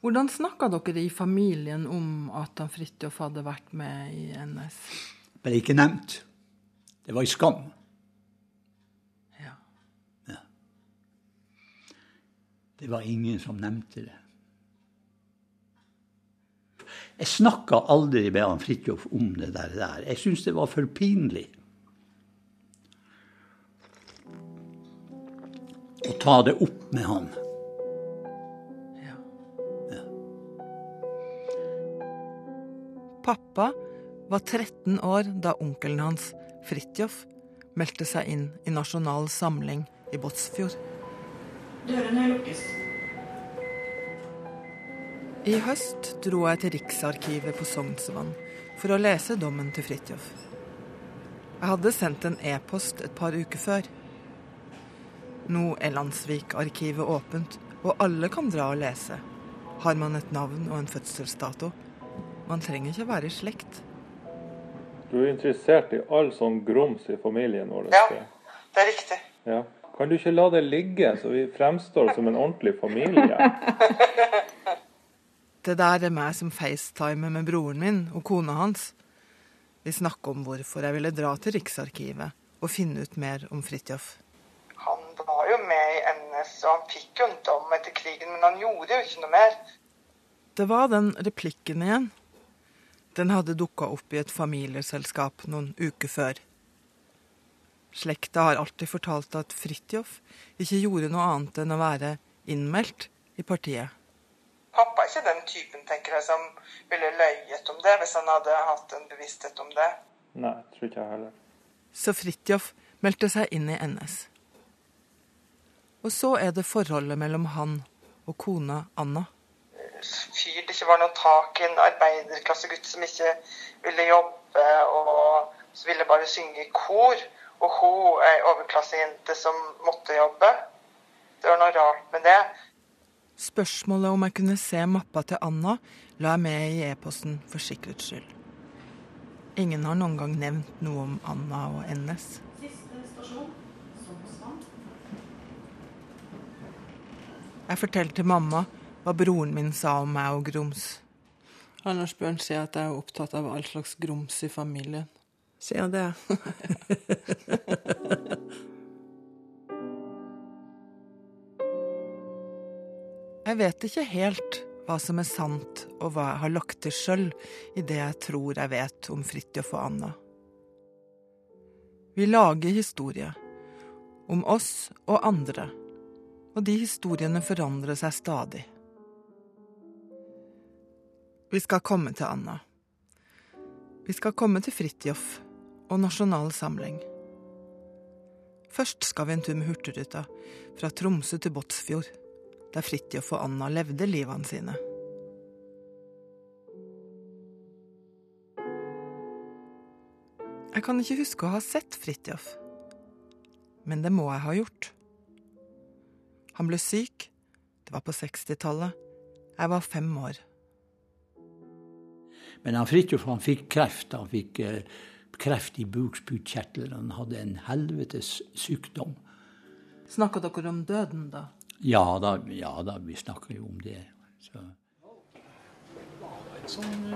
Hvordan snakka dere i familien om at han Fridtjof hadde vært med i NS? Ble ikke nevnt. Det var i skam. Ja. Ja. Det var ingen som nevnte det. Jeg snakka aldri med han Fridtjof om det der. Jeg syntes det var for pinlig. Å ta det opp med han. Pappa var 13 år da onkelen hans, Fridtjof, meldte seg inn i Nasjonal Samling i Båtsfjord. Dørene lukkes. I høst dro jeg til Riksarkivet på Sognsvann for å lese dommen til Fridtjof. Jeg hadde sendt en e-post et par uker før. Nå er Landsvik-arkivet åpent, og alle kan dra og lese. Har man et navn og en fødselsdato. Man trenger ikke være i slekt. Du er interessert i all sånn grums i familien vår? Ja. Det er riktig. ja. Kan du ikke la det ligge, så vi fremstår som en ordentlig familie? Det der er meg som facetimer med broren min og kona hans. Vi snakker om hvorfor jeg ville dra til Riksarkivet og finne ut mer om Fridtjof. Han var jo med i NS, og han fikk jo en dom etter krigen, men han gjorde jo ikke noe mer. Det var den replikken igjen. Den hadde dukka opp i et familieselskap noen uker før. Slekta har alltid fortalt at Fridtjof ikke gjorde noe annet enn å være innmeldt i partiet. Pappa er ikke den typen, tenker jeg, som ville løyet om det hvis han hadde hatt en bevissthet om det. Nei, tror ikke jeg heller. Så Fridtjof meldte seg inn i NS. Og så er det forholdet mellom han og kona Anna. Fyr det ikke var noe tak i en arbeiderklassegutt som ikke ville jobbe, og som ville bare synge i kor. Og hun ei overklassejente som måtte jobbe. Det var noe rart med det. Spørsmålet om jeg kunne se mappa til Anna, la jeg med i e-posten for sikkerhets skyld. Ingen har noen gang nevnt noe om Anna og NS. Jeg fortalte til mamma hva broren min sa om meg og grums. Anders Bjørn sier at jeg er opptatt av all slags grums i familien. Sier han det? jeg vet ikke helt hva som er sant, og hva jeg har lagt til sjøl i det jeg tror jeg vet om Fridtjof og Anna. Vi lager historier. Om oss og andre. Og de historiene forandrer seg stadig. Vi skal komme til Anna. Vi skal komme til Fridtjof og Nasjonal Samling. Først skal vi en tur med Hurtigruta, fra Tromsø til Båtsfjord, der Fridtjof og Anna levde livene sine. Jeg kan ikke huske å ha sett Fridtjof, men det må jeg ha gjort. Han ble syk, det var på 60-tallet, jeg var fem år. Men han Fridtjof han fikk kreft. Han fikk eh, kreft i bukspyttkjertelen. Han hadde en helvetes sykdom. Snakka dere om døden da? Ja da, ja da vi snakker jo om det. Så. sånn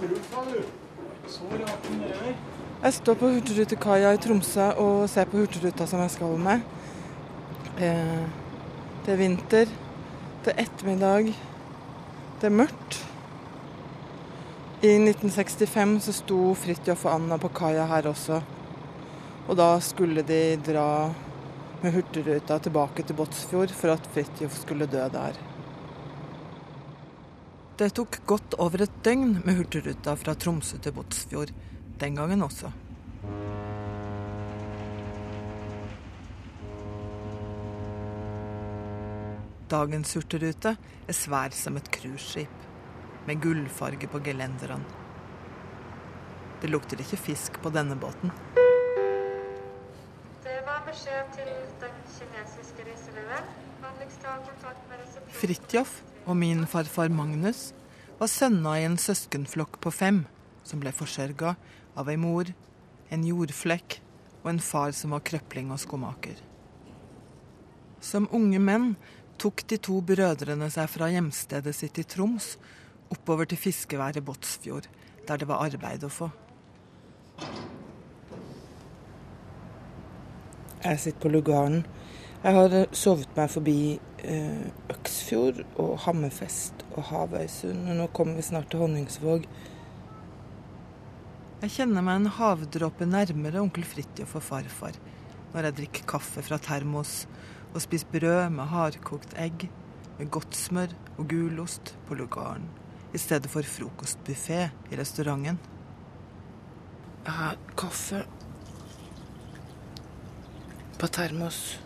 frukt, sa du. Rart. Jeg står på Hurtigrutekaia i Tromsø og ser på Hurtigruta som jeg skal med. Eh, det er vinter. Det er ettermiddag. Det er mørkt. I 1965 så sto Fridtjof og Anna på kaia her også. Og da skulle de dra med Hurtigruta tilbake til Båtsfjord for at Fridtjof skulle dø der. Det tok godt over et døgn med Hurtigruta fra Tromsø til Båtsfjord. Den gangen også. Dagens hurtigrute er svær som et cruiseskip, med gullfarge på gelenderne. Det lukter ikke fisk på denne båten. Det var beskjed til den kinesiske resepsjonen. Fridtjof og min farfar Magnus var sønner i en søskenflokk på fem som ble forsørga av ei mor, en jordflekk og en far som var krøpling og skomaker. Som unge menn tok de to brødrene seg fra hjemstedet sitt i Troms oppover til fiskeværet Båtsfjord, der det var arbeid å få. Jeg sitter på lugaren. Jeg har sovet meg forbi eh, Øksfjord og Hammerfest og Havøysund, og nå kommer vi snart til Honningsvåg. Jeg kjenner meg en havdråpe nærmere onkel Fridtjof og farfar når jeg drikker kaffe fra termos og spist brød med hardkokt egg med godt smør og gulost på lugaren i stedet for frokostbuffé i restauranten. Jeg har kaffe på termos.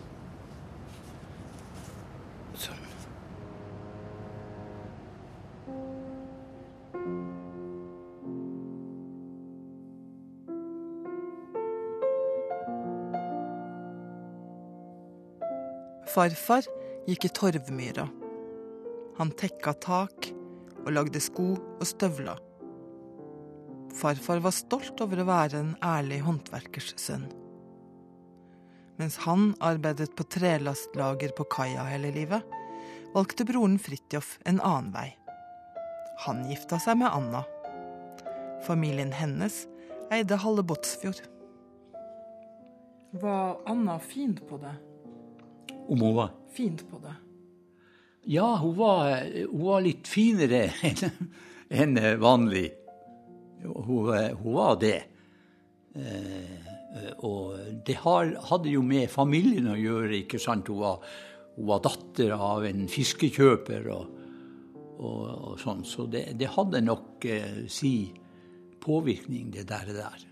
Farfar gikk i Torvmyra. Han tekka tak og lagde sko og støvler. Farfar var stolt over å være en ærlig håndverkers sønn. Mens han arbeidet på trelastlager på kaia hele livet, valgte broren Fridtjof en annen vei. Han gifta seg med Anna. Familien hennes eide halve Båtsfjord. Var Anna fint på det? Om hun var Fint på det. Ja, hun var, hun var litt finere enn en vanlig. Hun, hun var det. Eh, og det hadde jo med familien å gjøre. ikke sant? Hun var, hun var datter av en fiskekjøper og, og, og sånn. Så det, det hadde nok eh, si påvirkning, det der. der.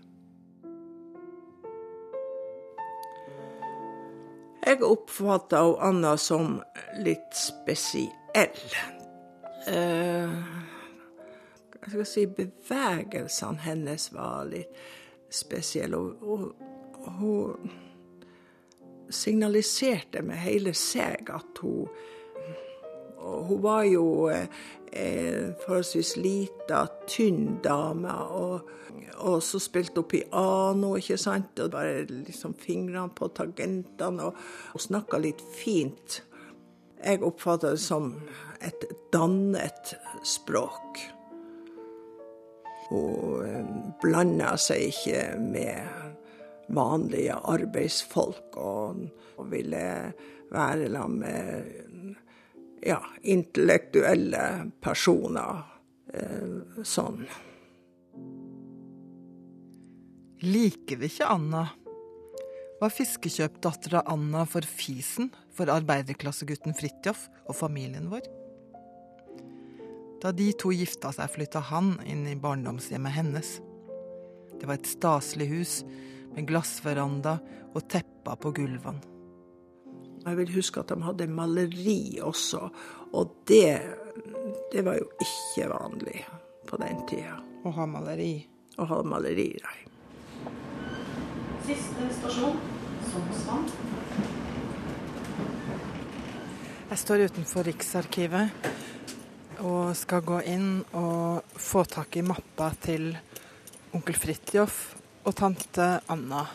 Jeg oppfatta Anna som litt spesiell. Eh, jeg skal si bevegelsene hennes var litt spesielle. Og, og, hun signaliserte med hele seg at hun Hun var jo eh, forholdsvis lita, tynn dame. Og, og så spilte hun piano, ikke sant. Og bare liksom fingrene på tangentene. Og, og snakka litt fint. Jeg oppfatta det som et dannet språk. Hun blanda seg ikke med vanlige arbeidsfolk og ville være sammen med ja, intellektuelle personer. Eh, sånn. Liker vi ikke Anna? Var fiskekjøpdattera Anna for fisen for arbeiderklassegutten Fridtjof og familien vår? Da de to gifta seg, flytta han inn i barndomshjemmet hennes. Det var et staselig hus med glassveranda og teppa på gulvene. Jeg vil huske at de hadde maleri også, og det, det var jo ikke vanlig på den tida. Å ha maleri. Å ha maleri, nei. Siste stasjon Sognsvann. Jeg står utenfor Riksarkivet og skal gå inn og få tak i mappa til onkel Fridtjof og tante Anna.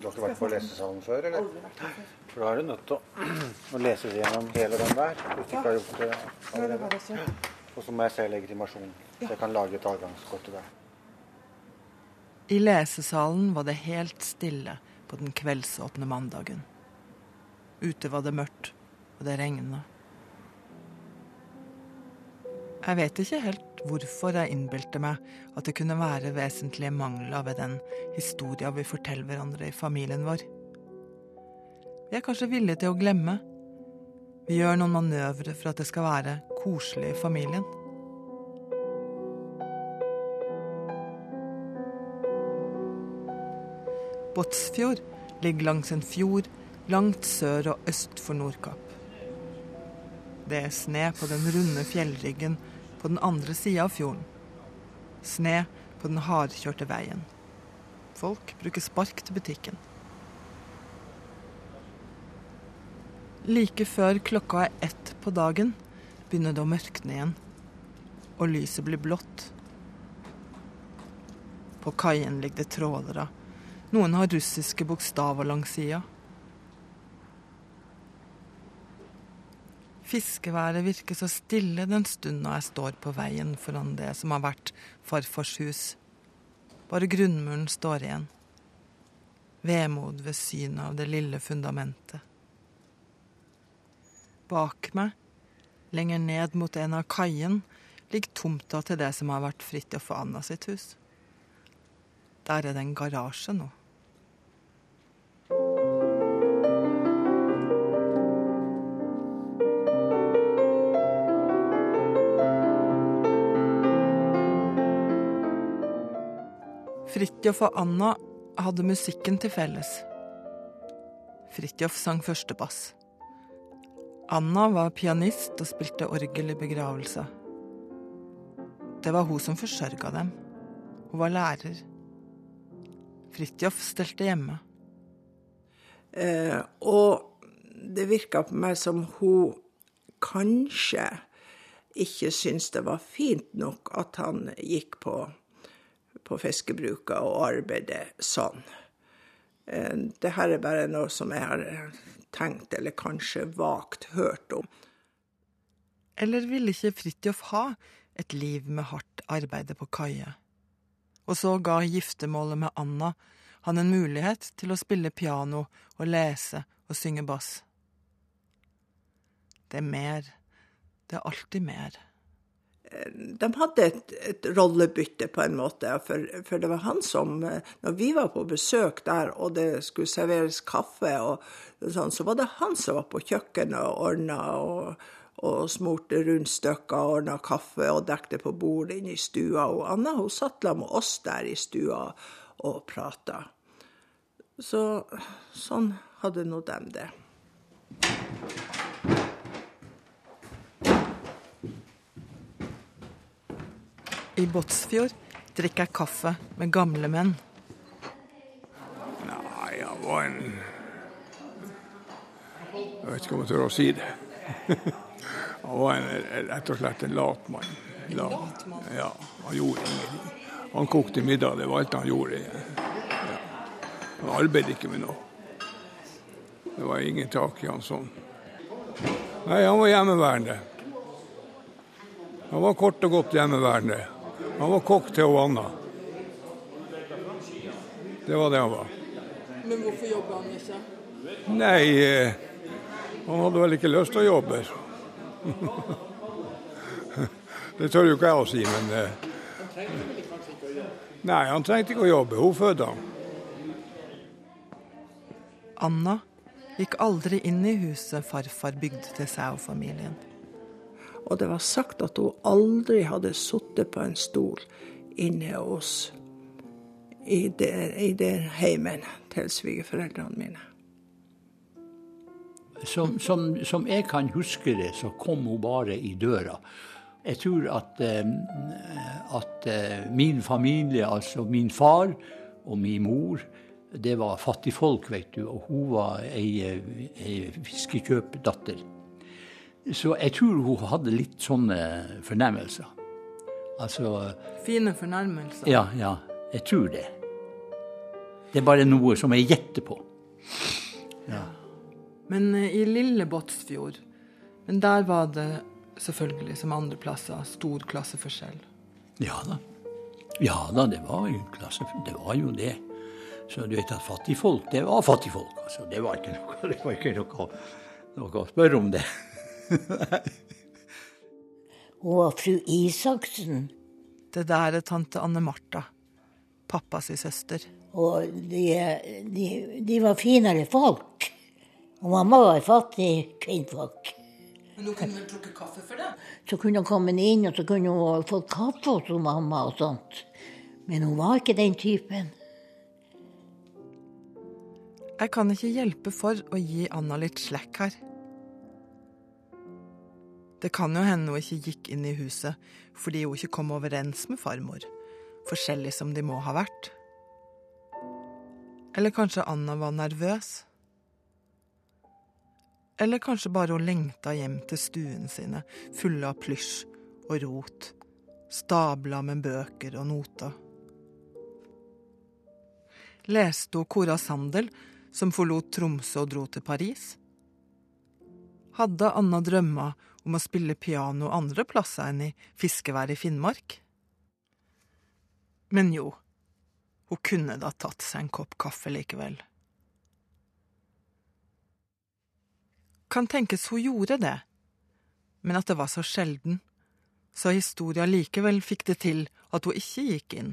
Du har ikke vært på lesesalen før, eller? For da er du nødt til å, å lese gjennom hele den der. Hvis du ikke har gjort det allerede. Og så må jeg se legitimasjon, så jeg kan lage et adgangskort til deg. I lesesalen var det helt stille på den kveldsåpne mandagen. Ute var det mørkt, og det regna. Jeg vet ikke helt hvorfor jeg innbilte meg at det kunne være vesentlige mangler ved den historia vi forteller hverandre i familien vår. Vi er kanskje villige til å glemme. Vi gjør noen manøvre for at det skal være koselig i familien. Båtsfjord ligger langs en fjord langt sør og øst for Nordkapp. Det er sne på den runde fjellryggen på den andre sida av fjorden. Sne på den hardkjørte veien. Folk bruker spark til butikken. Like før klokka er ett på dagen, begynner det å mørkne igjen. Og lyset blir blått. På kaien ligger det trålere Noen har russiske bokstaver langs sida. Fiskeværet virker så stille den stunda jeg står på veien foran det som har vært farfars hus. Bare grunnmuren står igjen. Vemod ved synet av det lille fundamentet. Bak meg, lenger ned mot en av kaien, ligger tomta til det som har vært Fridtjof og Anna sitt hus. Der er det en garasje nå. Fridtjof og Anna hadde musikken til felles. Fridtjof sang førstebass. Anna var pianist og spilte orgel i begravelse. Det var hun som forsørga dem. Hun var lærer. Fridtjof stelte hjemme. Eh, og det virka på meg som hun kanskje ikke syntes det var fint nok at han gikk på, på fiskebruket og arbeidet sånn. Eh, det her er bare noe som jeg har tenkt, eller kanskje vagt hørt om. Eller ville ikke Fridtjof ha et liv med hardt arbeide på kaie? Og så ga giftermålet med Anna han en mulighet til å spille piano og lese og synge bass. Det er mer. Det er alltid mer. De hadde et, et rollebytte, på en måte. For, for, det var han som Når vi var på besøk der, og det skulle serveres kaffe, og, sånn, så var det han som var på kjøkkenet og ordna og, og smurte rundstykker og ordna kaffe og dekte på bordet inne i stua. Og Anna hun satt sammen med oss der i stua og prata. Så sånn hadde nå dem det. I Båtsfjord drikker jeg kaffe med gamle menn. Nei, han var en Jeg vet ikke om jeg tør å si det. Han var en, rett og slett en lat mann. Lat. Ja, han gjorde ingenting. Han kokte middag, det var alt han gjorde. Ja. Han arbeidet ikke med noe. Det var ingen tak i han sånn. Nei, han var hjemmeværende. Han var kort og godt hjemmeværende. Han var kokk til Anna. Det var det han var. Men hvorfor jobba han ikke? Nei, eh, han hadde vel ikke lyst til å jobbe. det tør jo ikke jeg å si, men eh, Nei, han trengte ikke å jobbe. Hun fødte han. Anna gikk aldri inn i huset farfar bygde til seg og familien. Og det var sagt at hun aldri hadde sittet på en stol inne hos i det, i det heimen til svigerforeldrene mine. Som, som, som, jeg kan huske det, så kom hun bare i døra. Jeg tror at, eh, at eh, min familie, altså min far og min mor, det var fattigfolk, vet du. Og hun var ei, ei fiskekjøpdatter. Så jeg tror hun hadde litt sånne fornærmelser. Altså Fine fornærmelser? Ja, ja. Jeg tror det. Det er bare noe som jeg gjetter på. Ja. Men i lille Båtsfjord, men der var det selvfølgelig, som andre plasser, stor klasseforskjell. Ja da. Ja da, det var jo klasse, det. Var jo det. Så du vet at fattigfolk, det var fattigfolk. Altså. Det var ikke noe, det var ikke noe, noe å spørre om det. Hun var fru Isaksen. Det der er tante Anne Martha, pappas søster. Og de, de, de, var finere folk. Og mamma var fattig kvinnfolk. Men hun kunne vel plukke kaffe for det? Så kunne hun komme inn, og så kunne hun fått kaffe hos mamma og sånt. Men hun var ikke den typen. Jeg kan ikke hjelpe for å gi Anna litt slekk her. Det kan jo hende hun ikke gikk inn i huset fordi hun ikke kom overens med farmor, forskjellig som de må ha vært. Eller kanskje Anna var nervøs? Eller kanskje bare hun lengta hjem til stuen sine, fulle av plysj og rot, stabla med bøker og noter. Leste hun Cora Sandel, som forlot Tromsø og dro til Paris? Hadde Anna drømmer om å spille piano andre plasser enn i fiskevær i Finnmark? Men jo, hun kunne da tatt seg en kopp kaffe likevel. Kan tenkes hun gjorde det, men at det var så sjelden, så historia likevel fikk det til at hun ikke gikk inn.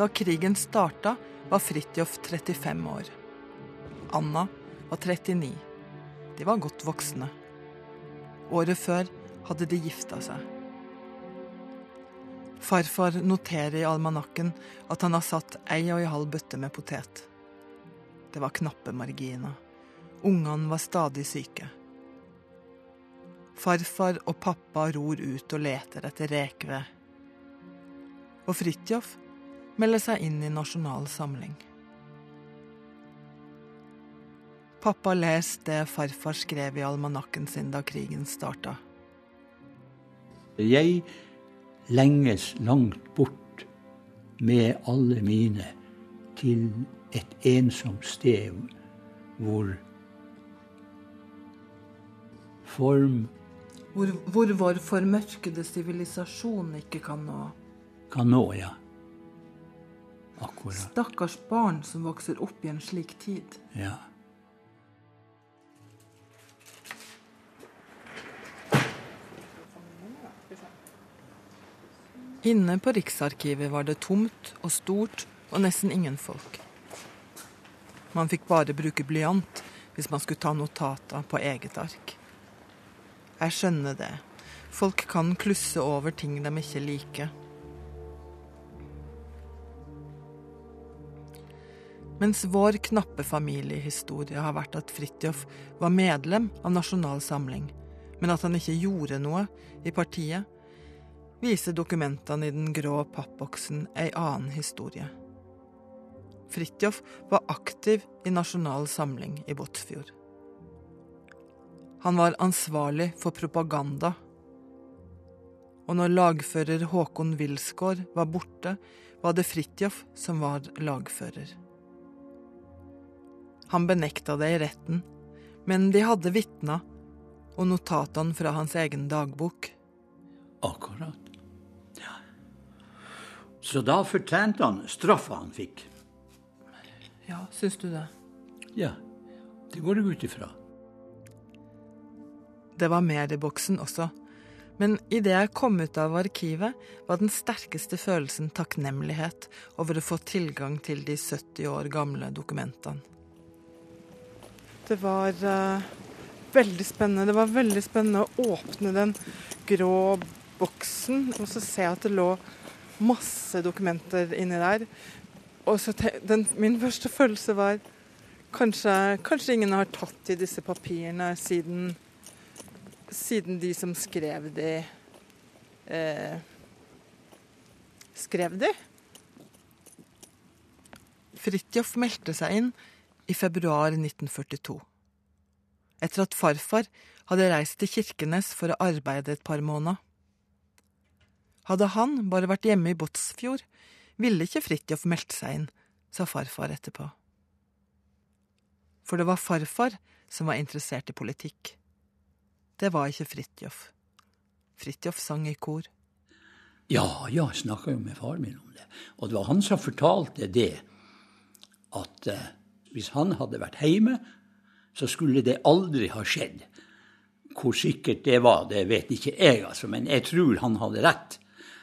Da krigen starta, var Fridtjof 35 år. Anna var 39. De var godt voksne. Året før hadde de gifta seg. Farfar noterer i almanakken at han har satt ei og ei halv bøtte med potet. Det var knappe marginer. Ungene var stadig syke. Farfar og pappa ror ut og leter etter rekved. Og Fridtjof melder seg inn i Nasjonal Samling. Pappa leser det farfar skrev i almanakken sin da krigen starta. Jeg lenges langt bort med alle mine til et ensomt sted hvor form Hvor, hvor vår formørkede sivilisasjon ikke kan nå. kan nå, ja. Akkurat. Stakkars barn som vokser opp i en slik tid. Ja. Inne på Riksarkivet var det tomt og stort og nesten ingen folk. Man fikk bare bruke blyant hvis man skulle ta notater på eget ark. Jeg skjønner det. Folk kan klusse over ting de ikke liker. Mens vår knappe familiehistorie har vært at Fridtjof var medlem av Nasjonal Samling, men at han ikke gjorde noe i partiet, viser dokumentene i den grå pappboksen ei annen historie. Fridtjof var aktiv i Nasjonal Samling i Båtsfjord. Han var ansvarlig for propaganda. Og når lagfører Håkon Wilsgård var borte, var det Fridtjof som var lagfører. Han benekta det i retten, men de hadde vitna og notatene fra hans egen dagbok. Akkurat. Ja. Så da fortjente han straffa han fikk. Ja, syns du det? Ja, det går jeg ut ifra. Det var mer i boksen også, men idet jeg kom ut av arkivet, var den sterkeste følelsen takknemlighet over å få tilgang til de 70 år gamle dokumentene. Det var uh, veldig spennende. Det var veldig spennende å åpne den grå boksen og så se at det lå masse dokumenter inni der. Og så den, min første følelse var kanskje, kanskje ingen har tatt i disse papirene siden, siden de som skrev de eh, Skrev de? Fridtjof meldte seg inn i februar 1942. Etter at farfar hadde reist til Kirkenes for å arbeide et par måneder. Hadde han bare vært hjemme i Båtsfjord, ville ikke Fridtjof meldt seg inn, sa farfar etterpå. For det var farfar som var interessert i politikk. Det var ikke Fridtjof. Fridtjof sang i kor. Ja, jeg snakka jo med faren min om det. Og det var han som fortalte det, at eh, hvis han hadde vært hjemme, så skulle det aldri ha skjedd. Hvor sikkert det var, det vet ikke jeg, altså, men jeg tror han hadde rett.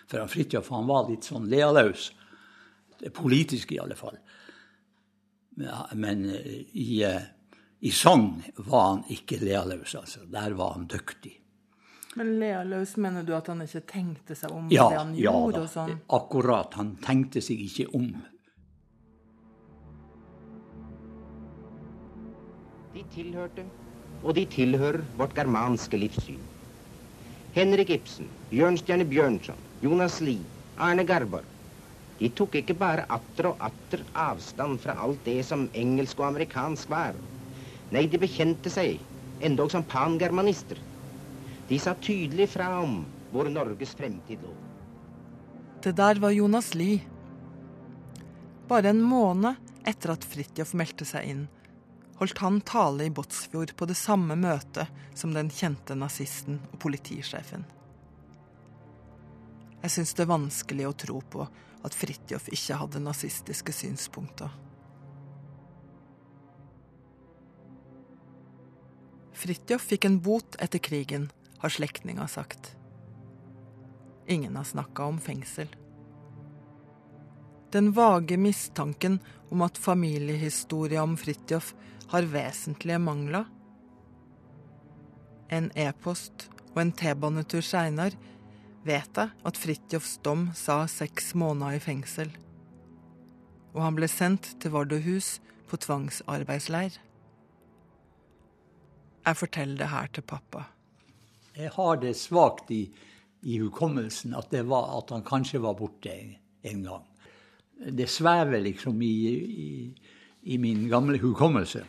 For han Fridtjof han var litt sånn lealøs. Politisk, i alle fall. Men i, i sang var han ikke lealøs, altså. Der var han dyktig. Men lealøs, mener du at han ikke tenkte seg om ja, det han ja, gjorde? og sånn? akkurat. Han tenkte seg ikke om. De tilhørte, og de tilhører, vårt germanske livssyn. Henrik Ibsen, Bjørnstjerne Bjørnson, Jonas Lie, Arne Garborg. De tok ikke bare atter og atter avstand fra alt det som engelsk og amerikansk var. Nei, de bekjente seg, endog som pangermanister. De sa tydelig fra om hvor Norges fremtid lå. Det der var Jonas Lie. Bare en måned etter at Fridtjof meldte seg inn, holdt han tale i Båtsfjord på det samme møtet som den kjente nazisten og politisjefen. Jeg syns det er vanskelig å tro på at Fridtjof ikke hadde nazistiske synspunkter. Fridtjof fikk en bot etter krigen, har slektninger sagt. Ingen har snakka om fengsel. Den vage mistanken om at familiehistoria om Fridtjof har vesentlige mangler. En e-post og en T-banetur seinere vet jeg at Fridtjofs dom sa seks måneder i fengsel. Og han ble sendt til Vardøhus på tvangsarbeidsleir. Jeg forteller det her til pappa. Jeg har det svakt i, i hukommelsen at, var, at, han kanskje var borte en, en gang. Det svever liksom i, i, i min gamle hukommelse.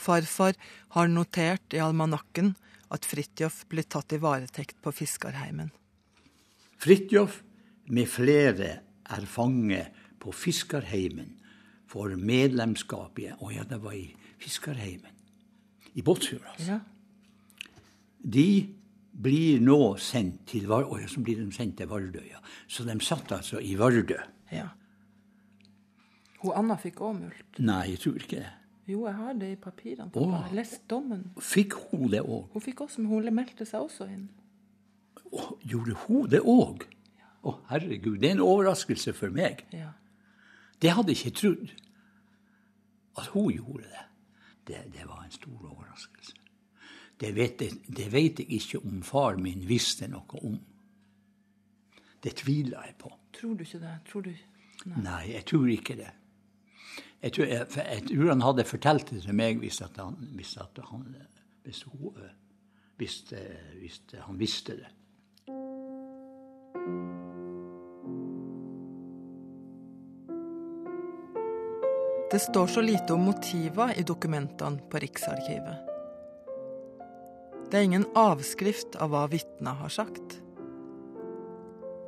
Farfar har notert i almanakken at Fridtjof ble tatt i varetekt på Fiskarheimen. Fridtjof med flere er fange på Fiskarheimen for medlemskap i Å ja, det var i Fiskarheimen. I Båtsfjord, altså. Ja. De blir nå sendt til Var ja, så blir de sendt til Vardø. Ja. Så de satt altså i Vardø. Ja. Hun Anna fikk òg mulkt? Nei, jeg tror ikke det. Jo, jeg har det i papirene. Jeg har lest dommen. Fikk hun det òg? Hun fikk også, men hun meldte seg også inn. Oh, gjorde hun det òg? Ja. Å, herregud. Det er en overraskelse for meg. Ja. Det hadde jeg ikke trodd. At hun gjorde det. det. Det, var en stor overraskelse. Det vet, jeg, det vet jeg ikke om far min visste noe om. Det tviler jeg på. Tror du ikke det? Tror du? Nei. Nei, jeg tror ikke det. Jeg tror, jeg, jeg tror, han hadde fortalt det til meg hvis, han, hvis, han, hvis, hun, hvis, hvis han visste det. Det står så lite om motiver i dokumentene på Riksarkivet. Det er ingen avskrift av hva vitna har sagt.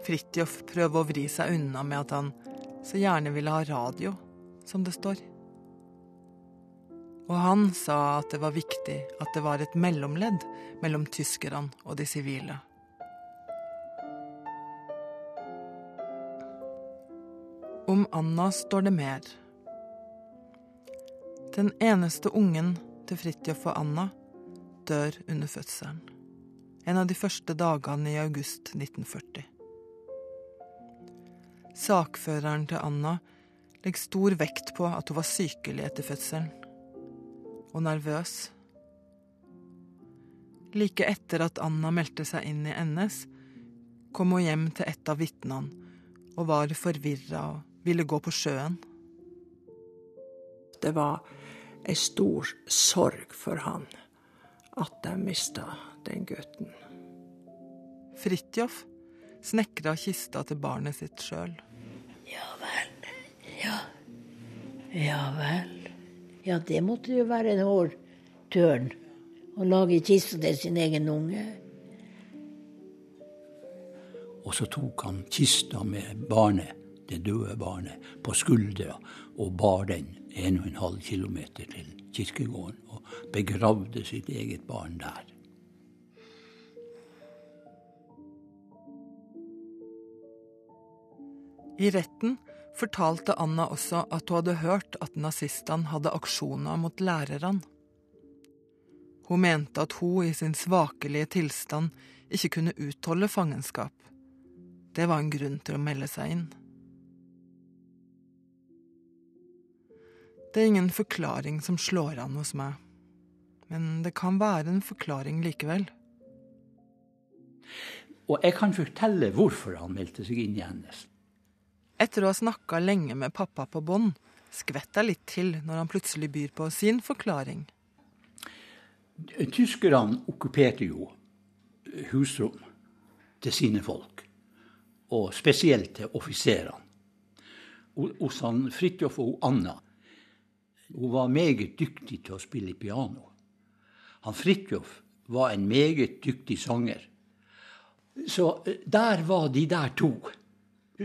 Fridtjof prøver å vri seg unna med at han så gjerne ville ha radio som det står. Og han sa at det var viktig at det var et mellomledd mellom tyskerne og de sivile. Om Anna står det mer. Den eneste ungen til Fridtjof og Anna dør under fødselen. En av de første dagene i august 1940. Sakføreren til Anna legger stor vekt på at hun var sykelig etter fødselen, og nervøs. Like etter at Anna meldte seg inn i NS, kom hun hjem til et av vitnene og var forvirra og ville gå på sjøen. Det var ei stor sorg for han at de mista den gutten. Fridtjof snekra kista til barnet sitt sjøl. Ja. Ja. Vel. Ja, det måtte jo være en hård tørn. Å lage kiste til sin egen unge. Og så tok han kista med barnet, det døde barnet, på skuldra og bar den 1,5 km til kirkegården og begravde sitt eget barn der. I retten fortalte Anna også at hun hadde hørt at nazistene hadde aksjoner mot lærerne. Hun mente at hun i sin svakelige tilstand ikke kunne utholde fangenskap. Det var en grunn til å melde seg inn. Det er ingen forklaring som slår an hos meg, men det kan være en forklaring likevel. Og jeg kan fortelle hvorfor han meldte seg inn i NS. Etter å ha snakka lenge med pappa på bånd, skvetter litt til når han plutselig byr på sin forklaring. Tyskerne okkuperte jo husrom til sine folk, og spesielt til offiserene. Hos Fridtjof og Anna hun var meget dyktig til å spille piano. Han Fridtjof var en meget dyktig sanger. Så eh, der var de der to.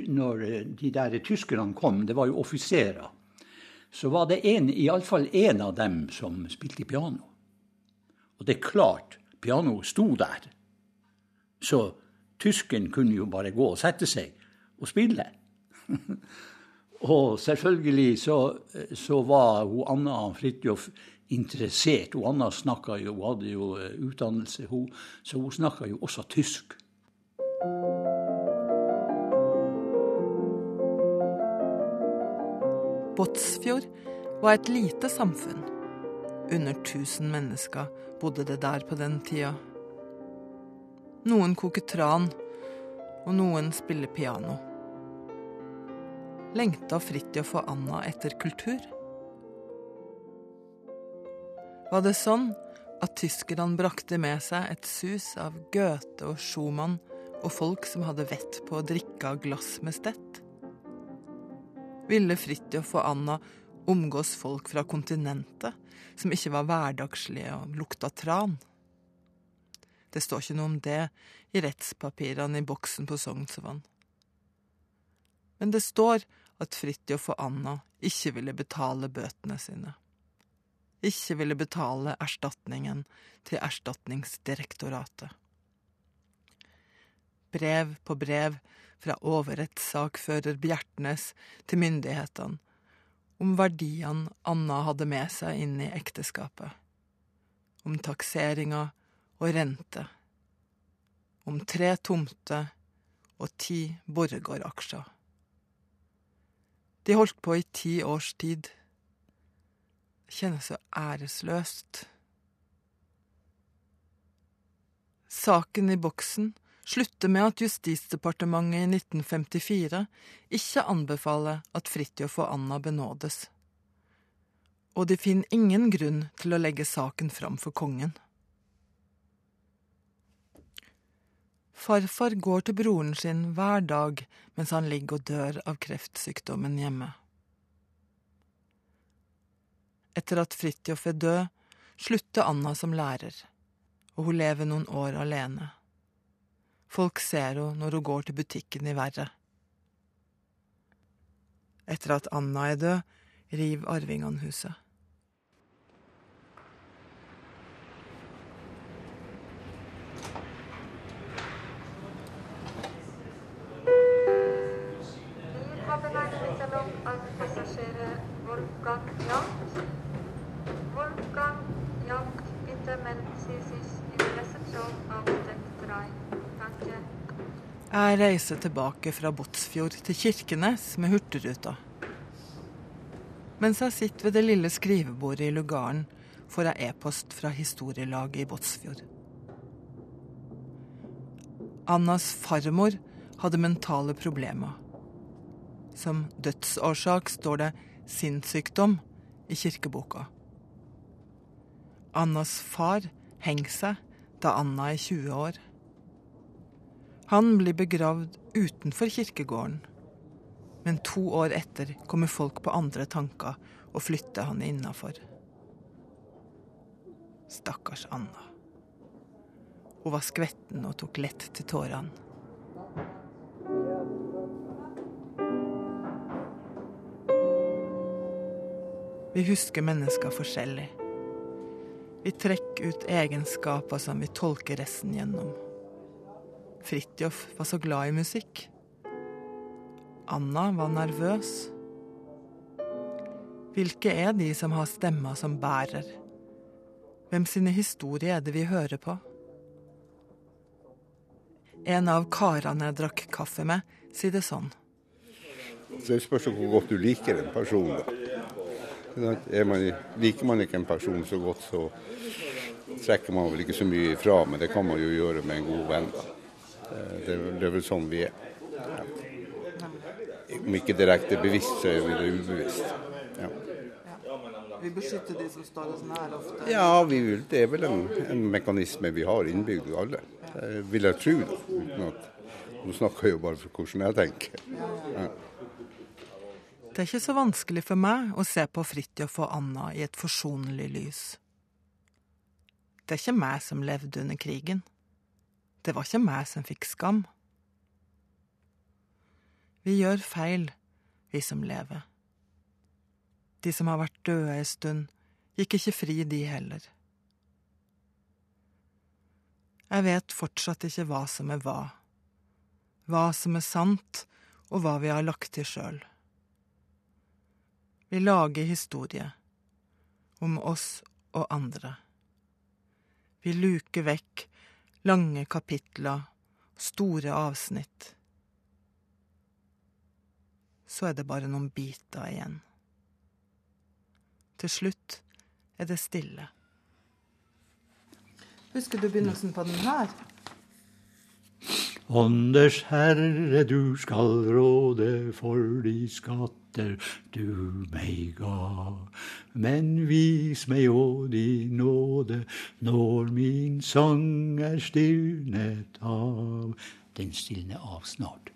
Når eh, de der tyskerne kom, det var jo offiserer, så var det iallfall én av dem som spilte piano. Og det er klart, pianoet sto der. Så tysken kunne jo bare gå og sette seg og spille. og selvfølgelig så, så var hun Anna Fridtjof interessert. Hun Anna snakka jo, hun hadde jo eh, utdannelse, hun, så hun snakka jo også tysk. Båtsfjord var et lite samfunn. Under 1000 mennesker bodde det der på den tida. Noen koker tran, og noen spiller piano. Lengta Fridtjof og Anna etter kultur? Var det sånn at tyskerne brakte med seg et sus av Goethe og Schumann og folk som hadde vett på å drikke av glass med stett? Ville Fridtjof og Anna omgås folk fra kontinentet som ikke var hverdagslige og lukta tran? Det står ikke noe om det i rettspapirene i boksen på Sognsvann. Men det står at Fridtjof og Anna ikke ville betale bøtene sine. Ikke ville betale erstatningen til Erstatningsdirektoratet. Brev på brev fra overrettssakfører Bjertnæs til myndighetene om verdiene Anna hadde med seg inn i ekteskapet, om takseringa og rente. Om tre tomter og ti Borregaard-aksjer. De holdt på i ti års tid. Det kjennes så æresløst. Saken i boksen slutter med at Justisdepartementet i 1954 ikke anbefaler at Fridtjof og Anna benådes. Og de finner ingen grunn til å legge saken fram for kongen. Farfar går til broren sin hver dag mens han ligger og dør av kreftsykdommen hjemme. Etter at Fridtjof er død, slutter Anna som lærer, og hun lever noen år alene. Folk ser henne når hun går til butikken i verret. Etter at Anna er død, river arvingene huset. Jeg reiser tilbake fra Båtsfjord til Kirkenes med Hurtigruta. Mens jeg sitter ved det lille skrivebordet i lugaren, får jeg e-post fra historielaget i Båtsfjord. Annas farmor hadde mentale problemer. Som dødsårsak står det sinnssykdom i kirkeboka. Annas far henger seg da Anna er 20 år. Han blir begravd utenfor kirkegården. Men to år etter kommer folk på andre tanker og flytter han innafor. Stakkars Anna. Hun var skvetten og tok lett til tårene. Vi husker mennesker forskjellig. Vi trekker ut egenskaper som vi tolker resten gjennom. Fridtjof var så glad i musikk. Anna var nervøs. Hvilke er de som har stemmer som bærer? Hvem sine historier er det vi hører på? En av karene jeg drakk kaffe med, sier det sånn. Det spørs hvor godt du liker en person. Man, liker man ikke en person så godt, så trekker man vel ikke så mye ifra, men det kan man jo gjøre med en god venn. Det, det er vel sånn vi er. Ja. Om ikke direkte bevisst, så er vi det ubevisst. Ja. Vi beskytter de som står oss nær ofte? Ja, vil, det er vel en, en, mekanisme vi har innbygd i alle. Det vil jeg tro. Da, uten at, nå snakker jeg jo bare for hvordan jeg tenker. Ja. Det er ikke så vanskelig for meg å se på Fridtjof og Anna i et forsonlig lys. Det er ikke meg som levde under krigen. Det var ikke meg som fikk skam. Vi gjør feil, vi som lever. De som har vært døde ei stund, gikk ikke fri, de heller. Jeg vet fortsatt ikke hva som er hva, hva som er sant, og hva vi har lagt til sjøl. Vi lager historie, om oss og andre. Vi luker vekk lange kapitler, store avsnitt. Så er det bare noen biter igjen. Til slutt er det stille. Husker du begynnelsen på den her? Ånders Herre, du skal råde for de skatter du meg ga. Men vis meg å din nåde når min sang er stilnet av. Den stilner av snart.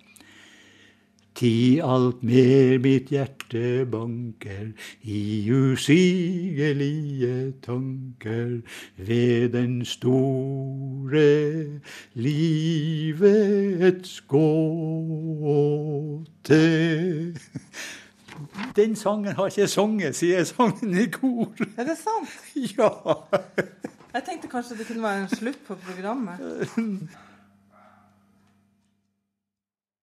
Ti alt mer mitt hjerte banker i usigelige tanker ved den store livets gåte. Den sangen har ikke jeg sunget, sier jeg sang den i kor. Er det sant? Ja. Jeg tenkte kanskje det kunne være en slutt på programmet.